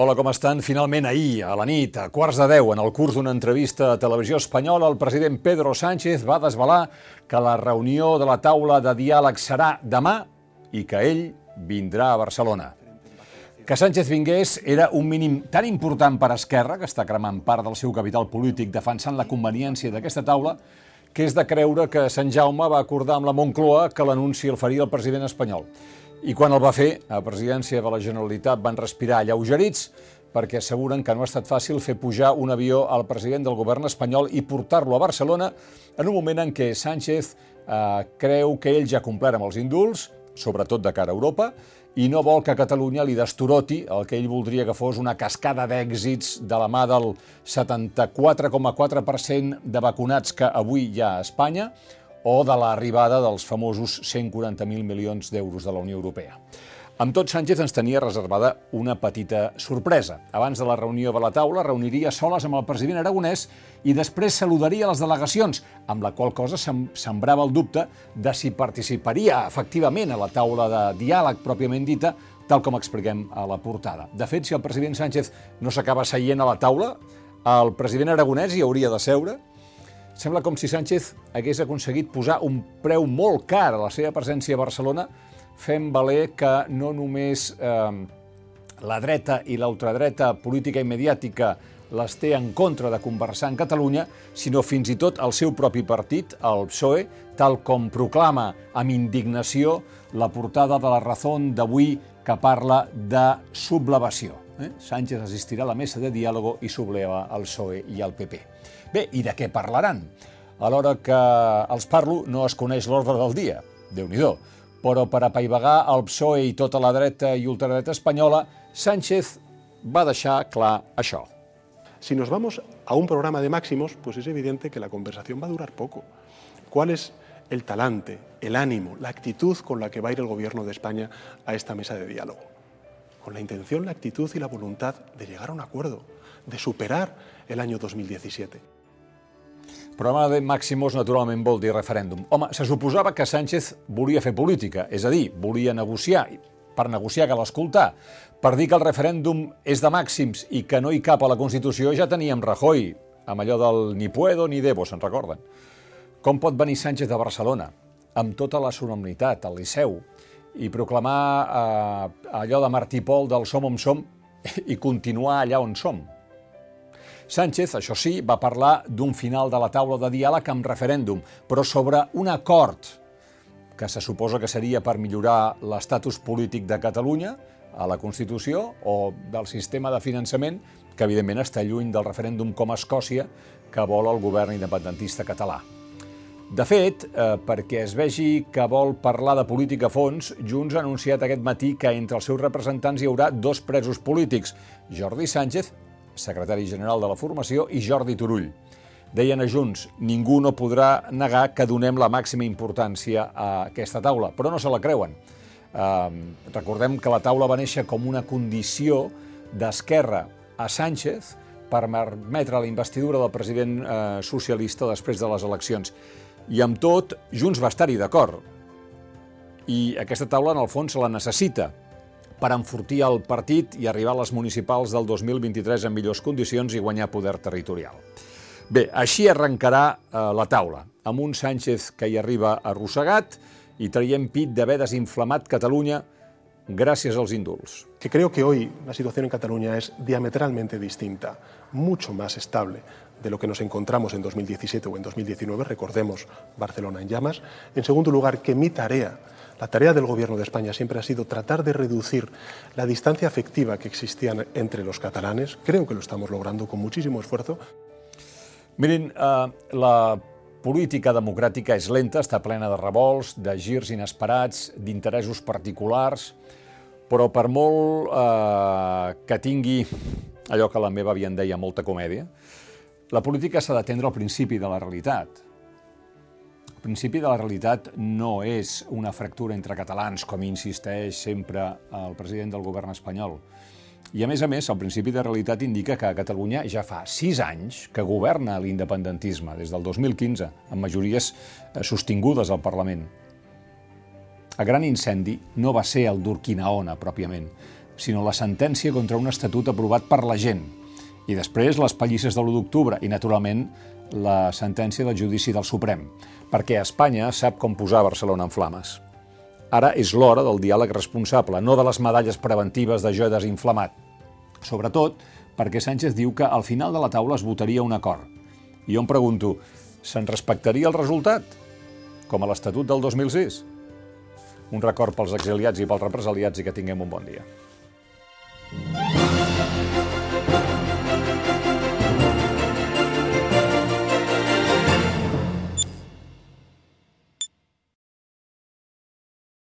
Hola, com estan? Finalment ahir, a la nit, a quarts de deu, en el curs d'una entrevista a Televisió Espanyola, el president Pedro Sánchez va desvelar que la reunió de la taula de diàleg serà demà i que ell vindrà a Barcelona. Que Sánchez vingués era un mínim tan important per Esquerra, que està cremant part del seu capital polític defensant la conveniència d'aquesta taula, que és de creure que Sant Jaume va acordar amb la Moncloa que l'anunci el faria el president espanyol. I quan el va fer, a presidència de la Generalitat van respirar alleugerits perquè asseguren que no ha estat fàcil fer pujar un avió al president del govern espanyol i portar-lo a Barcelona en un moment en què Sánchez eh, creu que ell ja complert amb els indults, sobretot de cara a Europa, i no vol que Catalunya li destoroti el que ell voldria que fos una cascada d'èxits de la mà del 74,4% de vacunats que avui hi ha a Espanya, o de l'arribada dels famosos 140.000 milions d'euros de la Unió Europea. Amb tot, Sánchez ens tenia reservada una petita sorpresa. Abans de la reunió de la taula, reuniria soles amb el president aragonès i després saludaria les delegacions, amb la qual cosa sem sembrava el dubte de si participaria efectivament a la taula de diàleg pròpiament dita, tal com expliquem a la portada. De fet, si el president Sánchez no s'acaba seient a la taula, el president aragonès hi hauria de seure, Sembla com si Sánchez hagués aconseguit posar un preu molt car a la seva presència a Barcelona, fent valer que no només eh, la dreta i l'ultradreta política i mediàtica les té en contra de conversar en Catalunya, sinó fins i tot el seu propi partit, el PSOE, tal com proclama amb indignació la portada de la Razón d'avui que parla de sublevació. Eh? Sánchez assistirà a la mesa de diàleg i subleva el PSOE i el PP. Bé, i de què parlaran? A l'hora que els parlo no es coneix l'ordre del dia, déu nhi però per apaivagar el PSOE i tota la dreta i ultradreta espanyola, Sánchez va deixar clar això. Si nos vamos a un programa de máximos, pues es evidente que la conversación va a durar poco. ¿Cuál es el talante, el ánimo, la actitud con la que va a ir el Gobierno de España a esta mesa de diálogo? Con la intención, la actitud y la voluntad de llegar a un acuerdo, de superar el año 2017. Programa de Màximos naturalment vol dir referèndum. Home, se suposava que Sánchez volia fer política, és a dir, volia negociar. Per negociar cal escoltar. Per dir que el referèndum és de màxims i que no hi cap a la Constitució ja teníem Rajoy, amb allò del ni puedo ni debo, se'n recorden. Com pot venir Sánchez de Barcelona, amb tota la solemnitat, al Liceu, i proclamar eh, allò de Martí Pol del som on som i continuar allà on som? Sánchez, això sí, va parlar d'un final de la taula de diàleg amb referèndum, però sobre un acord que se suposa que seria per millorar l'estatus polític de Catalunya a la Constitució o del sistema de finançament, que evidentment està lluny del referèndum com a Escòcia que vol el govern independentista català. De fet, eh, perquè es vegi que vol parlar de política a fons, Junts ha anunciat aquest matí que entre els seus representants hi haurà dos presos polítics, Jordi Sánchez secretari general de la formació, i Jordi Turull. Deien a Junts, ningú no podrà negar que donem la màxima importància a aquesta taula, però no se la creuen. Eh, recordem que la taula va néixer com una condició d'Esquerra a Sánchez per permetre la investidura del president eh, socialista després de les eleccions. I amb tot, Junts va estar-hi d'acord. I aquesta taula, en el fons, la necessita, per enfortir el partit i arribar a les municipals del 2023 en millors condicions i guanyar poder territorial. Bé, així arrencarà eh, la taula, amb un Sánchez que hi arriba arrossegat i traient pit d'haver desinflamat Catalunya gràcies als indults. Que creo que hoy la situación en Cataluña es diametralmente distinta, mucho más estable de lo que nos encontramos en 2017 o en 2019, recordemos Barcelona en llamas. En segundo lugar, que mi tarea La tarea del Gobierno de España siempre ha sido tratar de reducir la distancia afectiva que existía entre los catalanes. Creo que lo estamos logrando con muchísimo esfuerzo. Miren, uh, la política democràtica és lenta, està plena de revolts, de girs inesperats, d'interessos particulars, però per molt eh, que tingui allò que la meva havia en deia molta comèdia, la política s'ha d'atendre al principi de la realitat. El principi de la realitat no és una fractura entre catalans, com insisteix sempre el president del govern espanyol. I, a més a més, el principi de realitat indica que Catalunya ja fa sis anys que governa l'independentisme, des del 2015, amb majories eh, sostingudes al Parlament. El gran incendi no va ser el d'Urquinaona, pròpiament. sinó la sentència contra un estatut aprovat per la gent. I després les pallisses de l'1 d'octubre i, naturalment, la sentència del judici del Suprem, perquè Espanya sap com posar Barcelona en flames. Ara és l'hora del diàleg responsable, no de les medalles preventives de jo desinflamat. Sobretot perquè Sánchez diu que al final de la taula es votaria un acord. I jo em pregunto, se'n respectaria el resultat? Com a l'Estatut del 2006? Un record pels exiliats i pels represaliats i que tinguem un bon dia.